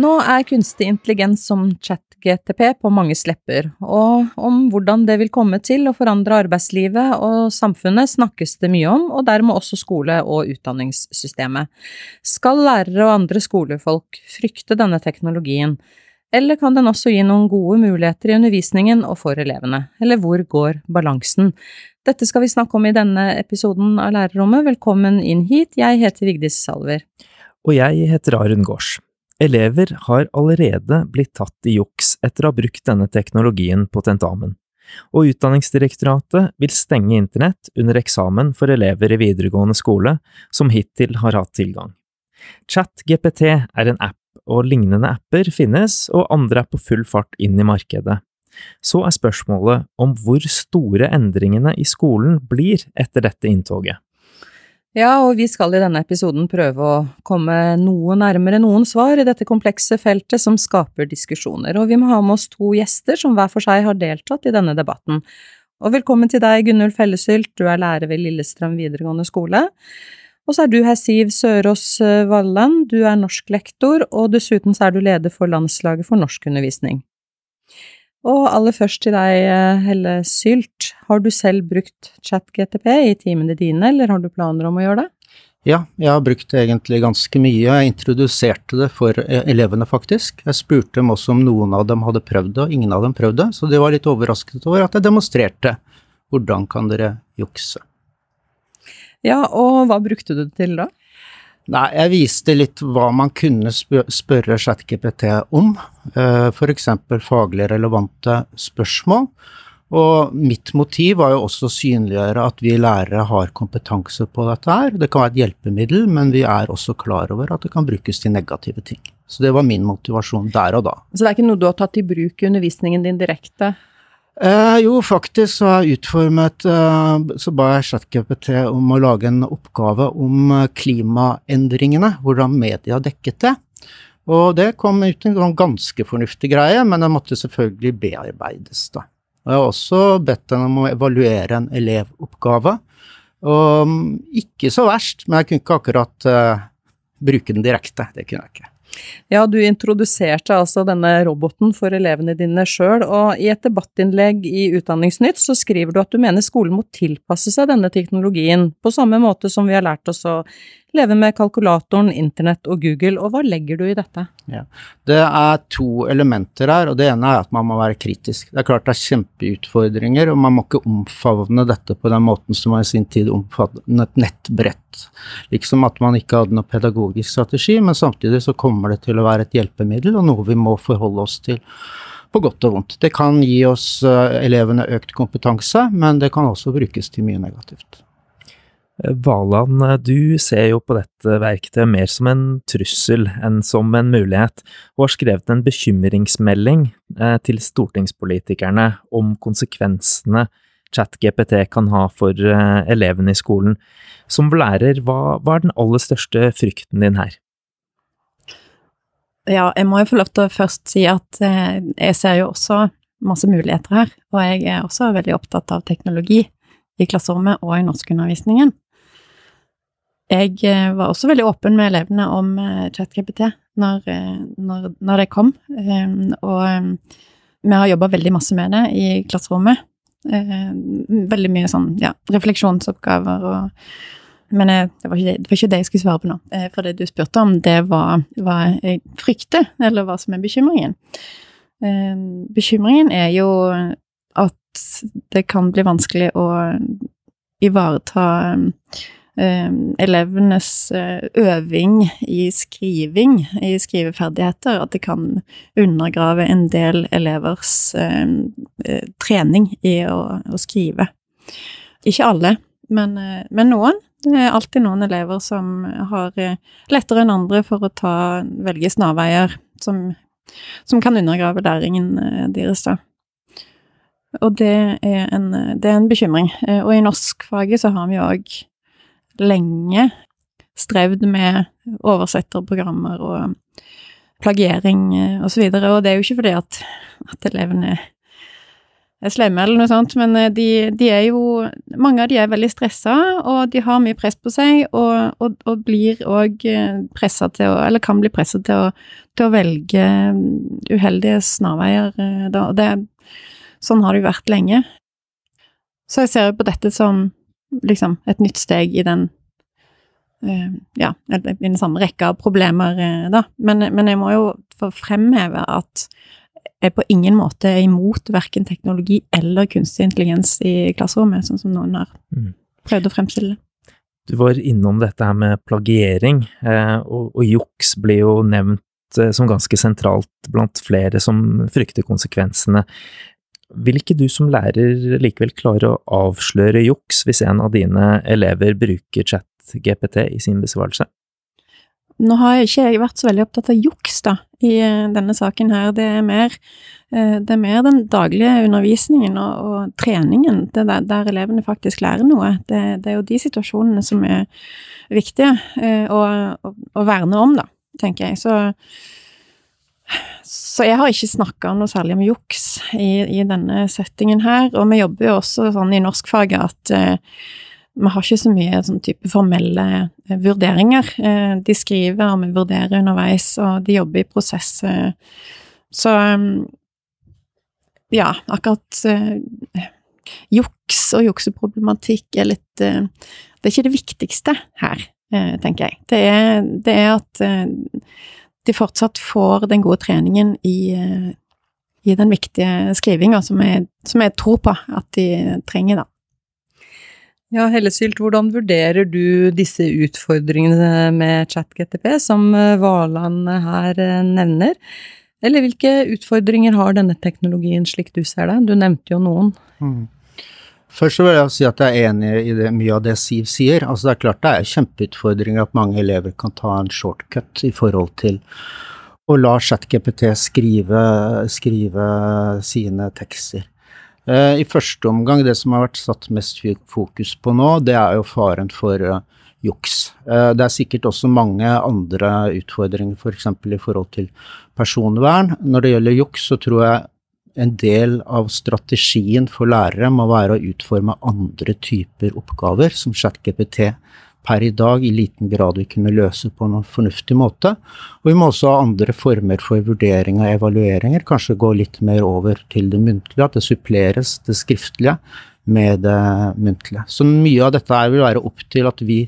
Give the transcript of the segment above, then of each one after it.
Nå er kunstig intelligens som chat-GTP på manges lepper, og om hvordan det vil komme til å forandre arbeidslivet og samfunnet snakkes det mye om, og dermed også skole- og utdanningssystemet. Skal lærere og andre skolefolk frykte denne teknologien, eller kan den også gi noen gode muligheter i undervisningen og for elevene, eller hvor går balansen? Dette skal vi snakke om i denne episoden av Lærerrommet, velkommen inn hit, jeg heter Vigdis Salver. Og jeg heter Arun Gaars. Elever har allerede blitt tatt i juks etter å ha brukt denne teknologien på tentamen, og Utdanningsdirektoratet vil stenge internett under eksamen for elever i videregående skole som hittil har hatt tilgang. ChatGPT er en app, og lignende apper finnes, og andre er på full fart inn i markedet. Så er spørsmålet om hvor store endringene i skolen blir etter dette inntoget. Ja, og vi skal i denne episoden prøve å komme noe nærmere noen svar i dette komplekse feltet som skaper diskusjoner, og vi må ha med oss to gjester som hver for seg har deltatt i denne debatten. Og velkommen til deg, Gunnulf Hellesylt, du er lærer ved Lillestrøm videregående skole. Og så er du her, Siv Sørås Valland, du er norsklektor, og dessuten så er du leder for Landslaget for norskundervisning. Og aller først til deg, Helle Sylt. Har du selv brukt ChatGTP i timene dine, eller har du planer om å gjøre det? Ja, jeg har brukt det egentlig ganske mye. Jeg introduserte det for elevene, faktisk. Jeg spurte dem også om noen av dem hadde prøvd det, og ingen av dem prøvde, så de var litt overrasket over at jeg demonstrerte. Hvordan kan dere jukse? Ja, og hva brukte du det til da? Nei, jeg viste litt hva man kunne spørre ChatGPT om, f.eks. faglig relevante spørsmål. Og mitt motiv var jo også å synliggjøre at vi lærere har kompetanse på dette her. Det kan være et hjelpemiddel, men vi er også klar over at det kan brukes til negative ting. Så det var min motivasjon der og da. Så det er ikke noe du har tatt i bruk i undervisningen din direkte? Eh, jo, faktisk så har jeg utformet eh, Så ba jeg ChatGPT om å lage en oppgave om klimaendringene, hvordan media dekket det. Og det kom ut en ganske fornuftig greie, men det måtte selvfølgelig bearbeides, da. Og jeg har også bedt henne om å evaluere en elevoppgave. Og ikke så verst, men jeg kunne ikke akkurat uh, bruke den direkte. Det kunne jeg ikke. Ja, du introduserte altså denne roboten for elevene dine sjøl, og i et debattinnlegg i Utdanningsnytt så skriver du at du mener skolen må tilpasse seg denne teknologien, på samme måte som vi har lært oss å leve med kalkulatoren, internett og Google, og hva legger du i dette? Ja. Det er to elementer her, og det ene er at man må være kritisk. Det er klart det er kjempeutfordringer, og man må ikke omfavne dette på den måten som man i sin tid omfavnet nettbrett. Liksom at man ikke hadde noe pedagogisk strategi, men samtidig så kommer det til å være et hjelpemiddel, og noe vi må forholde oss til på godt og vondt. Det kan gi oss elevene økt kompetanse, men det kan også brukes til mye negativt. Valand, du ser jo på dette verktøyet mer som en trussel enn som en mulighet, og har skrevet en bekymringsmelding til stortingspolitikerne om konsekvensene ChatGPT kan ha for elevene i skolen. Som lærer, hva, hva er den aller største frykten din her? Ja, jeg må jo få lov til å først si at jeg ser jo også masse muligheter her, og jeg er også veldig opptatt av teknologi i klasserommet og i norskundervisningen. Jeg var også veldig åpen med elevene om ChatGPT når, når, når, det kom, og vi har jobba veldig masse med det i klasserommet. Veldig mye sånn, ja, refleksjonsoppgaver og Men det, var ikke, det, var ikke det jeg skulle svare på nå, for det du spurte om, det var hva jeg frykter, eller hva som er bekymringen. Bekymringen er jo at det kan bli vanskelig å ivareta elevenes øving i skriving, i skriveferdigheter, at det kan undergrave en del elevers trening i å, å skrive. Ikke alle, men, men, noen. Det er alltid noen elever som har lettere enn andre for å ta, velge snarveier som, som kan undergrave læringen deres, da. Og det er, en, det er en bekymring. Og i norskfaget så har vi òg lenge strevd med oversetterprogrammer og plagiering og så og det er jo ikke fordi at, at elevene slemme eller noe sånt, men de, de, er jo Mange av de er veldig stressa, og de har mye press på seg, og, og, og blir òg pressa til å Eller kan bli pressa til, til, å velge uheldige snarveier, da. Det Sånn har det jo vært lenge. Så jeg ser jo på dette som liksom et nytt steg i den uh, ja, i den samme rekka av problemer, uh, da. Men, men, jeg må jo få fremheve at jeg på ingen måte er imot verken teknologi eller kunstig intelligens i klasserommet, sånn som noen har mm. prøvd å fremstille det. Du var innom dette her med plagiering, eh, og, og juks blir jo nevnt som ganske sentralt blant flere som frykter konsekvensene. Vil ikke du som lærer likevel klare å avsløre juks hvis en av dine elever bruker chat-GPT i sin besvarelse? Nå har jeg ikke vært så veldig opptatt av juks da, i eh, denne saken her. Det er mer, eh, det er mer den daglige undervisningen og, og treningen, der, der, elevene faktisk lærer noe. Det, det, er jo de situasjonene som er viktige eh, å, å, å verne om, da, tenker jeg. Så så jeg har ikke snakka noe særlig om juks i, i, denne settingen her, og vi jobber jo også sånn i norskfaget at eh, vi har ikke så mye sånn type formelle eh, vurderinger. Eh, de skriver, og vi vurderer underveis, og de jobber i prosess. Eh, så mm, ja, akkurat eh, juks og jukseproblematikk er litt eh, Det er ikke det viktigste her, tenker jeg. Det er, det er at de fortsatt får den gode treningen i, eh, i den viktige skrivinga som, som, jeg tror på at de trenger, da. Ja, Hellesylt, hvordan vurderer du disse utfordringene med ChatGTP, som eh, Valand her eh, nevner? Eller hvilke utfordringer har denne teknologien slik du ser det? Du nevnte jo noen. Mm. Først så vil jeg si at jeg er enig i det, mye av det Siv sier. Altså Det er klart det er kjempeutfordringer at mange elever kan ta en shortcut i forhold til å la ChatGPT skrive, skrive sine tekster. Eh, I første omgang, det som har vært satt mest fokus på nå, det er jo faren for uh, juks. Uh, det er sikkert også mange andre utfordringer, f.eks. For i forhold til personvern. Når det gjelder juks, så tror jeg en del av strategien for lærere må være å utforme andre typer oppgaver som ChatGPT per i dag i liten grad vil kunne løse på en fornuftig måte. Og vi må også ha andre former for vurdering og evalueringer, kanskje gå litt mer over til det muntlige, at det suppleres det skriftlige med det muntlige. Så mye av dette vil være opp til at vi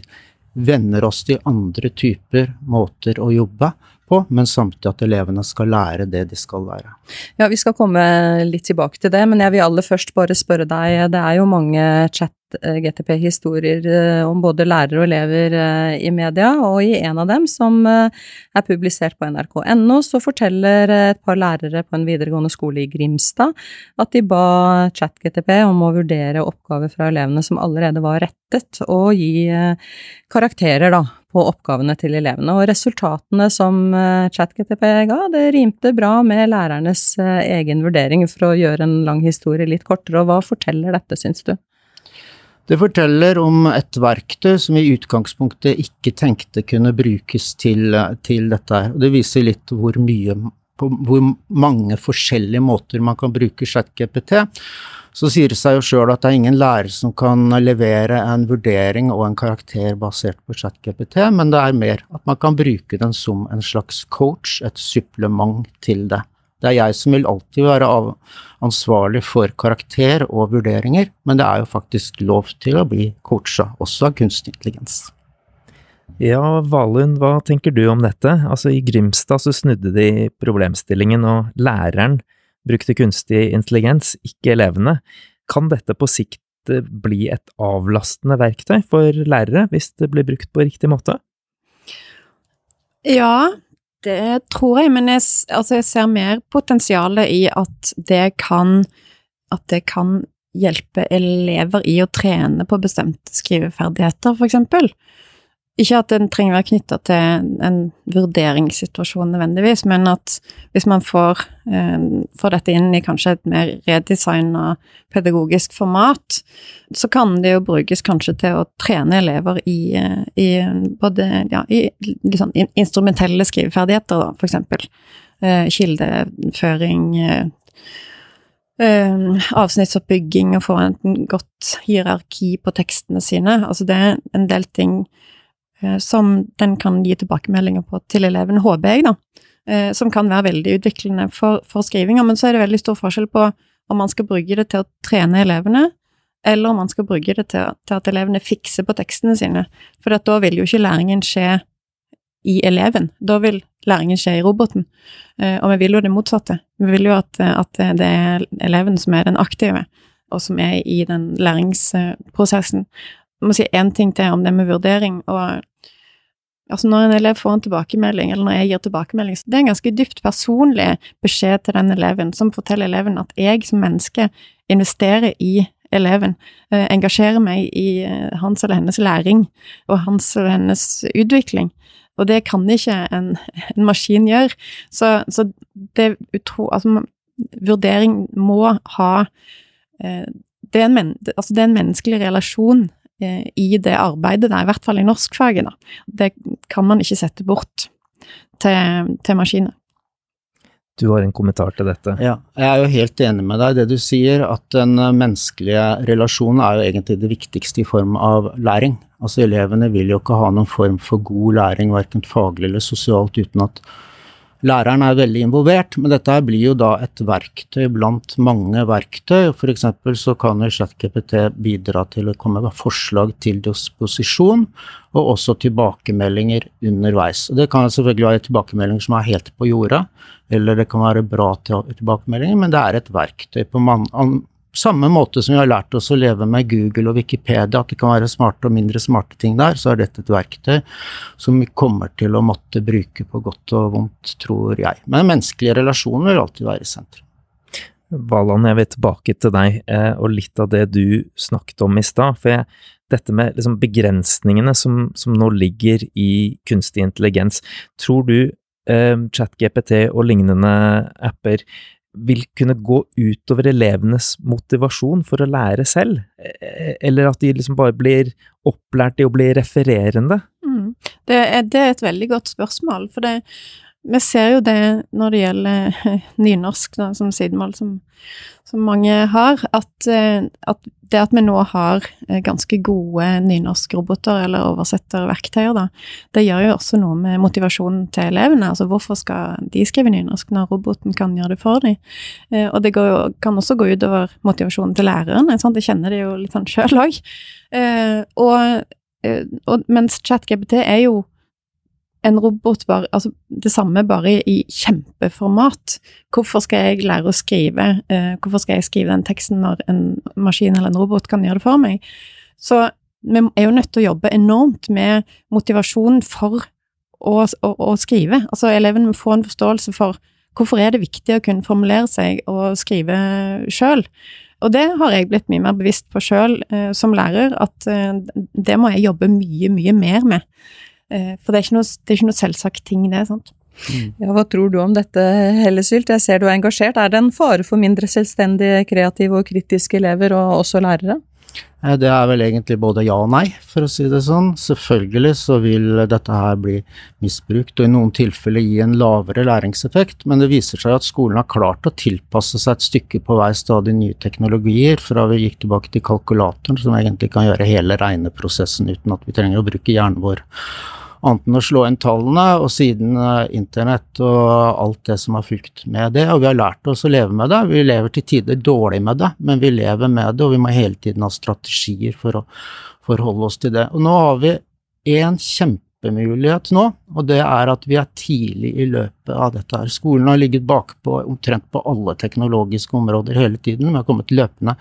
venner oss til andre typer måter å jobbe på, men samtidig at elevene skal lære det de skal lære. Ja, Vi skal komme litt tilbake til det, men jeg vil aller først bare spørre deg. Det er jo mange chat GTP-historier eh, om både lærere og elever eh, i media, og i en av dem, som eh, er publisert på nrk.no, så forteller et par lærere på en videregående skole i Grimstad at de ba chat-GTP om å vurdere oppgaver fra elevene som allerede var rettet, og gi karakterer, da, på oppgavene til elevene. Og resultatene som eh, ChatGTP ga, det rimte bra med lærernes eh, egen vurdering, for å gjøre en lang historie litt kortere. Og hva forteller dette, syns du? Det forteller om et verktøy som i utgangspunktet ikke tenkte kunne brukes til, til dette. Og det viser litt hvor mye på hvor mange forskjellige måter man kan bruke ChatGPT så sier det seg jo sjøl at det er ingen lærer som kan levere en vurdering og en karakter basert på ChatGPT, men det er mer at man kan bruke den som en slags coach, et supplement til det. Det er jeg som vil alltid være ansvarlig for karakter og vurderinger, men det er jo faktisk lov til å bli coacha, også av kunstig intelligens. Ja, Valund, hva tenker du om dette? Altså, I Grimstad så snudde de problemstillingen, og læreren brukte kunstig intelligens, ikke elevene. Kan dette på sikt eh, bli et avlastende verktøy for lærere, hvis det blir brukt på riktig måte? Ja, det tror jeg, men jeg, altså jeg ser mer potensialet i at det kan At det kan hjelpe elever i å trene på bestemte skriveferdigheter, for eksempel. Ikke at den trenger å være knytta til en vurderingssituasjon nødvendigvis, men at hvis man får, eh, får, dette inn i kanskje et mer redesigna pedagogisk format, så kan det jo brukes kanskje til å trene elever i, eh, i både ja, i liksom, instrumentelle skriveferdigheter, da, for eksempel. Eh, kildeføring, avsnittsoppbygging og få en godt hierarki på tekstene sine. Altså det er en del ting som den kan gi tilbakemeldinger på til eleven, håper jeg, da. Eh, som kan være veldig utviklende for, for skrivinga, men så er det veldig stor forskjell på om man skal bruke det til å trene elevene, eller om man skal bruke det til, til at elevene fikser på tekstene sine. For da vil jo ikke læringen skje i eleven. Da vil læringen skje i roboten. Eh, og vi vil jo det motsatte. Vi vil jo at, at det er eleven som er den aktive, og som er i den læringsprosessen. Jeg må si én ting til om det med vurdering. og Altså når en elev får en tilbakemelding, eller når jeg gir tilbakemelding, så det er en ganske dypt personlig beskjed til den eleven, som forteller eleven at jeg som menneske investerer i eleven, eh, engasjerer meg i eh, hans eller hennes læring og hans eller hennes utvikling. Og det kan ikke en, en maskin gjøre. Så, så det utro... Altså, vurdering må ha eh, det, er en, altså det er en menneskelig relasjon i det arbeidet der, i hvert fall i norskfaget. Da. Det kan man ikke sette bort til, til maskiner. Du har en kommentar til dette? Ja, jeg er jo helt enig med deg i det du sier, at den menneskelige relasjonen er jo egentlig det viktigste i form av læring. Altså elevene vil jo ikke ha noen form for god læring, verken faglig eller sosialt, uten at læreren er veldig involvert. Men dette blir jo da et verktøy blant mange verktøy. F.eks. så kan jo ChatGPT bidra til å komme med forslag til disposisjon, og også tilbakemeldinger underveis. Og det kan selvfølgelig være tilbakemeldinger som er helt på jorda, eller det kan være bra tilbakemeldinger, men det er et verktøy på man, samme måte som vi har lært oss å leve med Google og Wikipedia, at det kan være smarte og mindre smarte ting der, så er dette et verktøy som vi kommer til å måtte bruke på godt og vondt, tror jeg. Men menneskelige relasjoner vil alltid være i sentrum. Valand, jeg vil tilbake til deg eh, og litt av det du snakket om i stad. For jeg, dette med liksom begrensningene som, som, nå ligger i kunstig intelligens, tror du eh, ChatGPT og lignende apper vil kunne gå utover elevenes motivasjon for å lære selv, e-, eller at de liksom bare blir opplært i å bli refererende? Mm. Det, er, det, er, et veldig godt spørsmål, for det, vi ser jo det når det gjelder nynorsk da, som sidemål, som, som mange har, at, eh, at, det at vi nå har eh, ganske gode nynorskroboter eller oversetterverktøyer, da, det gjør jo også noe med motivasjonen til elevene. Altså hvorfor skal de skrive nynorsk når roboten kan gjøre det for dem? Eh, og det går, kan også gå utover motivasjonen til læreren, sant? det kjenner de jo litt sånn sjøl òg. Og, og mens ChatGPT er jo en robot bare Altså det samme, bare i kjempeformat. Hvorfor skal jeg lære å skrive? Eh, hvorfor skal jeg skrive den teksten når en maskin eller en robot kan gjøre det for meg? Så vi er jo nødt til å jobbe enormt med motivasjon for å, å, å skrive. Altså eleven må få en forståelse for hvorfor er det viktig å kunne formulere seg og skrive sjøl. Og det har jeg blitt mye mer bevisst på sjøl eh, som lærer, at eh, det må jeg jobbe mye, mye mer med. Eh, for det er ikke noe, det er ikke noe selvsagt ting, det. sant? Mm. Ja, Hva tror du om dette, Hellesylt? Jeg ser du er engasjert. Er det en fare for mindre selvstendige, kreative og kritiske elever, og også lærere? Eh, det er vel egentlig både ja og nei, for å si det sånn. Selvfølgelig så vil dette her bli misbrukt, og i noen tilfeller gi en lavere læringseffekt, men det viser seg at skolen har klart å tilpasse seg et stykke på vei stadig nye teknologier, fra vi gikk tilbake til kalkulatoren, som egentlig kan gjøre hele regneprosessen uten at vi trenger å bruke hjernen vår annet enn å slå inn tallene, og siden uh, internett og alt det som har fulgt med det. Og vi har lært oss å leve med det. Vi lever til tider dårlig med det, men vi lever med det, og vi må hele tiden ha strategier for å forholde oss til det. Og nå har vi en kjempe kjempemulighet nå, og det er at vi er tidlig i løpet av dette her. Skolen har ligget bakpå omtrent på alle teknologiske områder hele tiden. Vi har kommet løpende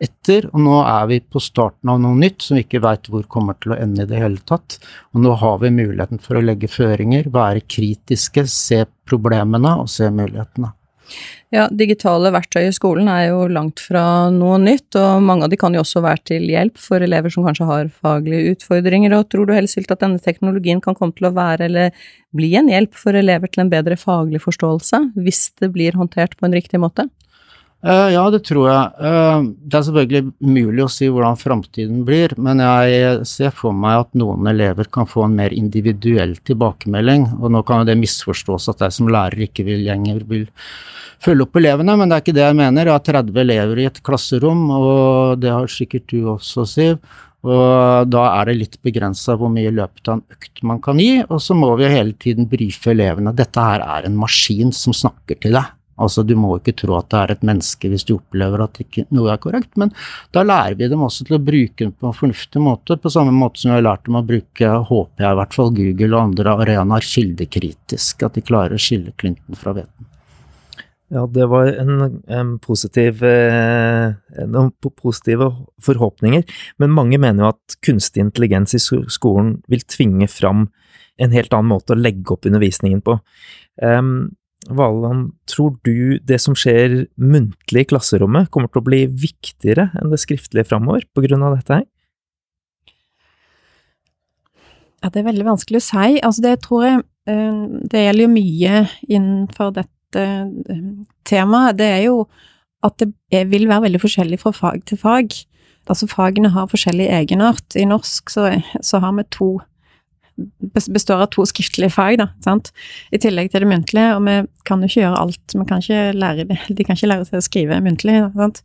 etter, og nå er vi på starten av noe nytt som vi ikke veit hvor kommer til å ende i det hele tatt. Og nå har vi muligheten for å legge føringer, være kritiske, se problemene og se mulighetene. Ja, digitale verktøy i skolen er jo langt fra noe nytt, og mange av de kan jo også være til hjelp for elever som kanskje har faglige utfordringer. Og tror du Helsilt at denne teknologien kan komme til å være eller bli en hjelp for elever til en bedre faglig forståelse, hvis det blir håndtert på en riktig måte? Uh, ja, det tror jeg. Uh, det er selvfølgelig umulig å si hvordan framtiden blir, men jeg ser for meg at noen elever kan få en mer individuell tilbakemelding. Og nå kan jo det misforstås at jeg som lærer ikke vil lenger vil følge opp elevene, men det er ikke det jeg mener. Jeg har 30 elever i et klasserom, og det har sikkert du også, Siv. Og da er det litt begrensa hvor mye i løpet av en økt man kan gi, og så må vi hele tiden brife elevene. Dette her er en maskin som snakker til deg. Altså, Du må ikke tro at det er et menneske hvis du opplever at ikke noe er korrekt, men da lærer vi dem også til å bruke den på en fornuftig måte, på samme måte som vi har lært dem å bruke, håper jeg i hvert fall, Google og andre arenaer kildekritisk, at de klarer å skille Clinton fra hveten. Ja, det var en, en positiv, eh, noen positive forhåpninger, men mange mener jo at kunstig intelligens i skolen vil tvinge fram en helt annen måte å legge opp undervisningen på. Um, Valand, tror du det som skjer muntlig i klasserommet kommer til å bli viktigere enn det skriftlige framover på grunn av dette her? Ja, det er veldig vanskelig å si. Altså, det tror jeg eh, Det gjelder jo mye innenfor dette eh, temaet. Det er jo at det vil være veldig forskjellig fra fag til fag. Altså, fagene har forskjellig egenart. I norsk så, så har vi to består av to skriftlige fag, da, sant? i tillegg til det muntlige. Og vi kan jo ikke gjøre alt. Vi kan ikke lære, de kan ikke lære seg å skrive muntlig. Da, sant?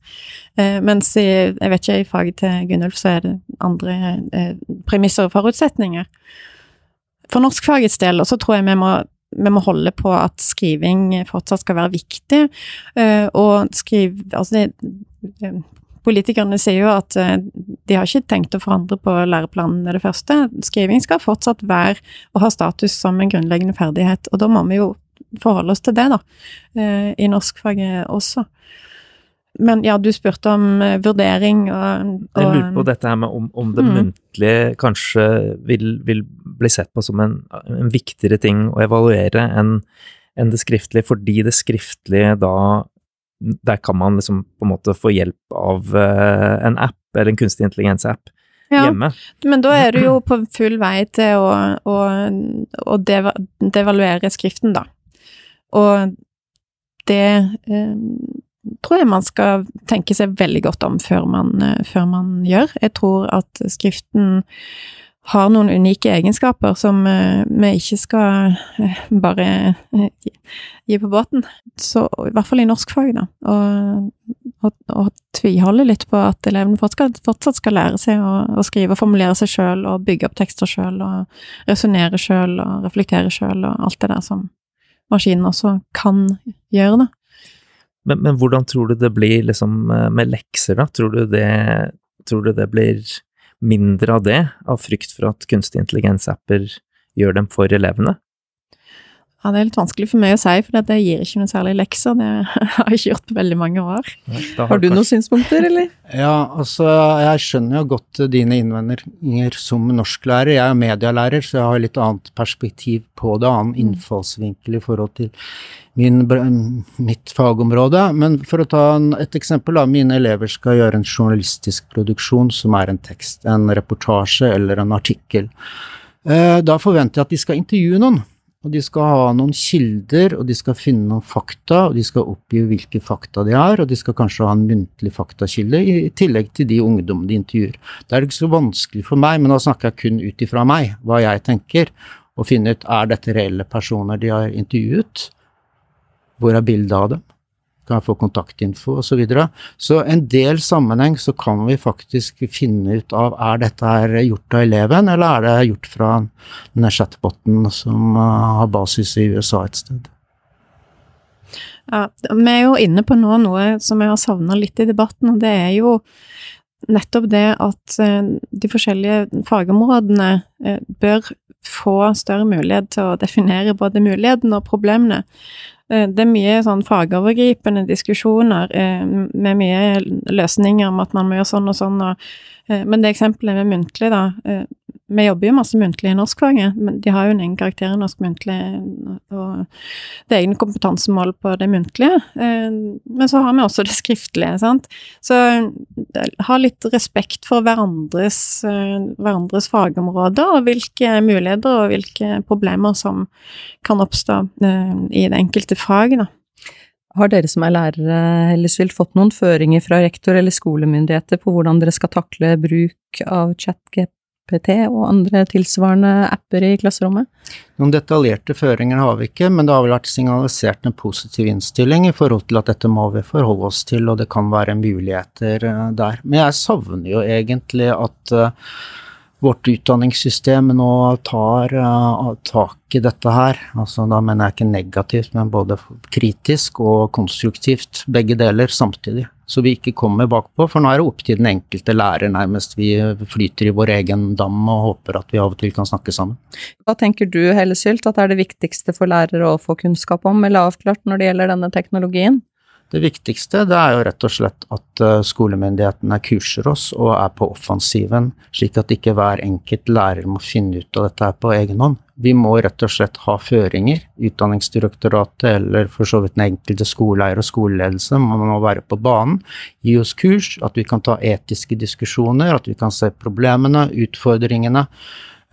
Eh, mens i, jeg vet ikke, i faget til Gunnulf så er det andre eh, premisser og forutsetninger. For norskfagets del så tror jeg vi må, vi må holde på at skriving fortsatt skal være viktig. Eh, og skriv... Altså det Politikerne sier jo at eh, de har ikke tenkt å forandre på læreplanene det første. Skriving skal fortsatt være og ha status som en grunnleggende ferdighet, og da må vi jo forholde oss til det, da, eh, i norskfaget også. Men ja, du spurte om uh, vurdering og, og Jeg lurer på dette her med om, om det mm. muntlige kanskje vil, vil, bli sett på som en, en viktigere ting å evaluere enn enn det skriftlige, fordi det skriftlige da der kan man liksom på en måte få hjelp av uh, en app, eller en kunstig intelligens-app, ja, hjemme. Men da er du jo på full vei til å, å, å devaluere skriften, da. Og det eh, tror jeg man skal tenke seg veldig godt om før man, eh, før man gjør. Jeg tror at skriften har noen unike egenskaper som uh, vi ikke skal uh, bare uh, gi på båten. Så i hvert fall i norskfag, da. Og, og, og tviholde litt på at elevene fortsatt, fortsatt skal lære seg å, å skrive og formulere seg sjøl, og bygge opp tekster sjøl, og resonnere sjøl, og reflektere sjøl, og alt det der som maskinen også kan gjøre, da. Men, men hvordan tror du det blir liksom med lekser, da? Tror du det, tror du det blir mindre av det, av frykt for at kunstig intelligens-apper gjør dem for elevene? Ja, Det er litt vanskelig for meg å si, for det gir ikke noe særlig lekser. Det har jeg ikke gjort på veldig mange år. Ja, har, har, du kanskje... noen synspunkter, eller? Ja, altså jeg skjønner jo godt dine innvendinger som norsklærer. Jeg er medielærer, så jeg har litt annet perspektiv på det, annen mm. innfallsvinkel i forhold til min, mitt fagområde. Men for å ta en, et eksempel, da. Mine elever skal gjøre en journalistisk produksjon som er en tekst, en reportasje eller en artikkel. Eh, da forventer jeg at de skal intervjue noen. Og de skal ha noen kilder, og de skal finne noen fakta, og de skal oppgi hvilke fakta de har, og de skal kanskje ha en muntlig faktakilde i tillegg til de ungdommene de intervjuer. Det er ikke så vanskelig for meg, men da snakker jeg kun ut ifra meg, hva jeg tenker, og finne ut er dette reelle personer de har intervjuet, hvor er bildet av dem? Kan få kontaktinfo osv. Så, videre. så en del sammenheng så kan vi faktisk finne ut av er dette her gjort av eleven, eller er det gjort fra denne chatboten som uh, har basis i USA et sted. Ja, Vi er jo inne på nå noe som jeg har savna litt i debatten, og det er jo nettopp det at uh, de forskjellige fagområdene uh, bør få større mulighet til å definere både mulighetene og problemene. Eh, det er mye sånn fagovergripende diskusjoner eh, med mye løsninger om at man må gjøre sånn og sånn, eh, men det eksempelet med muntlig, da Vi jobber jo masse muntlig i norskfaget, men de har jo en egen karakter i norsk muntlig, og det er egne kompetansemål på det muntlige. Men så har vi også det skriftlige, sant. Så ha litt respekt for hverandres, hverandres fagområder, og hvilke muligheter og hvilke problemer som kan oppstå i det enkelte fag, da. Har dere som er lærere, Hellesvild, fått noen føringer fra rektor eller skolemyndigheter på hvordan dere skal takle bruk av ChatGPT og andre tilsvarende apper i klasserommet? Noen detaljerte føringer har vi ikke, men det har vel vært signalisert en positiv innstilling i forhold til at dette må vi forholde oss til, og det kan være muligheter eh, der. Men jeg savner jo egentlig at uh, vårt utdanningssystem nå tar uh, tak i dette her. Altså, da mener jeg ikke negativt, men både kritisk og konstruktivt. Begge deler samtidig. Så vi ikke kommer bakpå, for nå er det opp til den enkelte lærer nærmest. Vi flyter i vår egen dam og håper at vi av og til kan snakke sammen. Hva tenker du, Hellesylt, at er det viktigste for lærere å få kunnskap om eller avklart når det gjelder denne teknologien? Det viktigste det er jo rett og slett at eh, skolemyndighetene kurser oss og er på offensiven, slik at ikke hver enkelt lærer må finne ut av dette her på egen hånd. Vi må rett og slett ha føringer. Utdanningsdirektoratet eller for så vidt den enkelte skoleeier og skoleledelse man må være på banen, gi oss kurs, at vi kan ta etiske diskusjoner, at vi kan se problemene, utfordringene.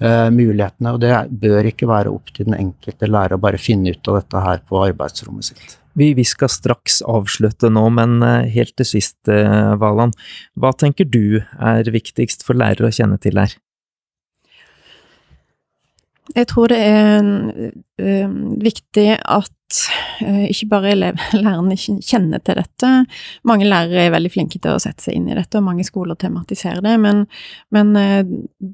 Uh, mulighetene, og det bør ikke være opp til den enkelte lærer å bare finne ut av dette her på arbeidsrommet sitt. Vi, vi, skal straks avslutte nå, men eh, helt til sist, eh, Valand, hva tenker du er viktigst for lærere å kjenne til her? Jeg tror det er uh, viktig at uh, ikke bare elev, lærerne kjenner til dette. Mange lærere er veldig flinke til å sette seg inn i dette, og mange skoler tematiserer det, men, men uh,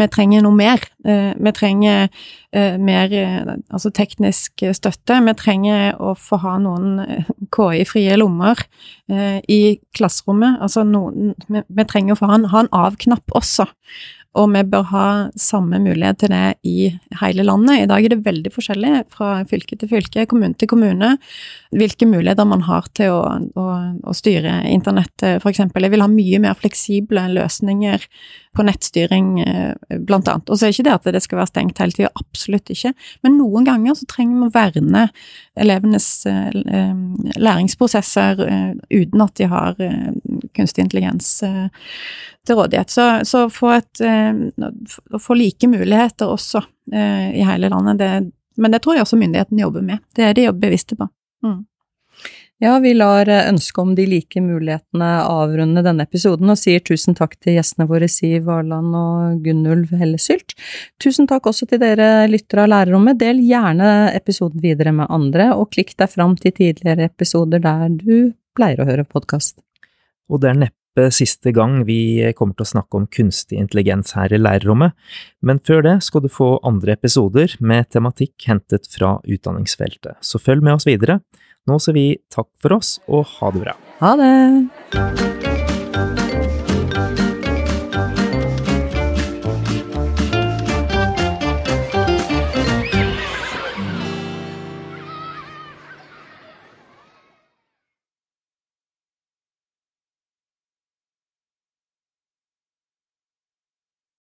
vi trenger noe mer. Eh, vi trenger eh, mer eh, altså teknisk støtte. Vi trenger å få ha noen KI-frie lommer i klasserommet. Altså noen Vi trenger å få ha en, ha en av-knapp også og vi bør ha samme mulighet til det i hele landet. I dag er det veldig forskjellig fra fylke til fylke, kommune til kommune, hvilke muligheter man har til å, å, å styre internettet, f.eks. Jeg vil ha mye mer fleksible løsninger på nettstyring, eh, blant annet. Og så er ikke det at det skal være stengt hele tida, absolutt ikke, men noen ganger så trenger vi å verne elevenes eh, læringsprosesser eh, uten at de har kunstig intelligens til rådighet. Så, så få, et, få like muligheter også i hele landet, det, men det tror jeg også myndighetene jobber med. Det er de bevisste på. Mm. Ja, vi lar eh, ønsket om de like mulighetene avrunde denne episoden, og sier tusen takk til gjestene våre Siv Varland og Gunnulf Hellesylt. Tusen takk også til dere lyttere av Lærerrommet. Del gjerne episoden videre med andre, og klikk deg fram til tidligere episoder der du pleier å høre podkast. Og det er neppe siste gang vi kommer til å snakke om kunstig intelligens her i lærerrommet, men før det skal du få andre episoder med tematikk hentet fra utdanningsfeltet, så følg med oss videre. Nå sier vi takk for oss, og ha det bra. Ha det!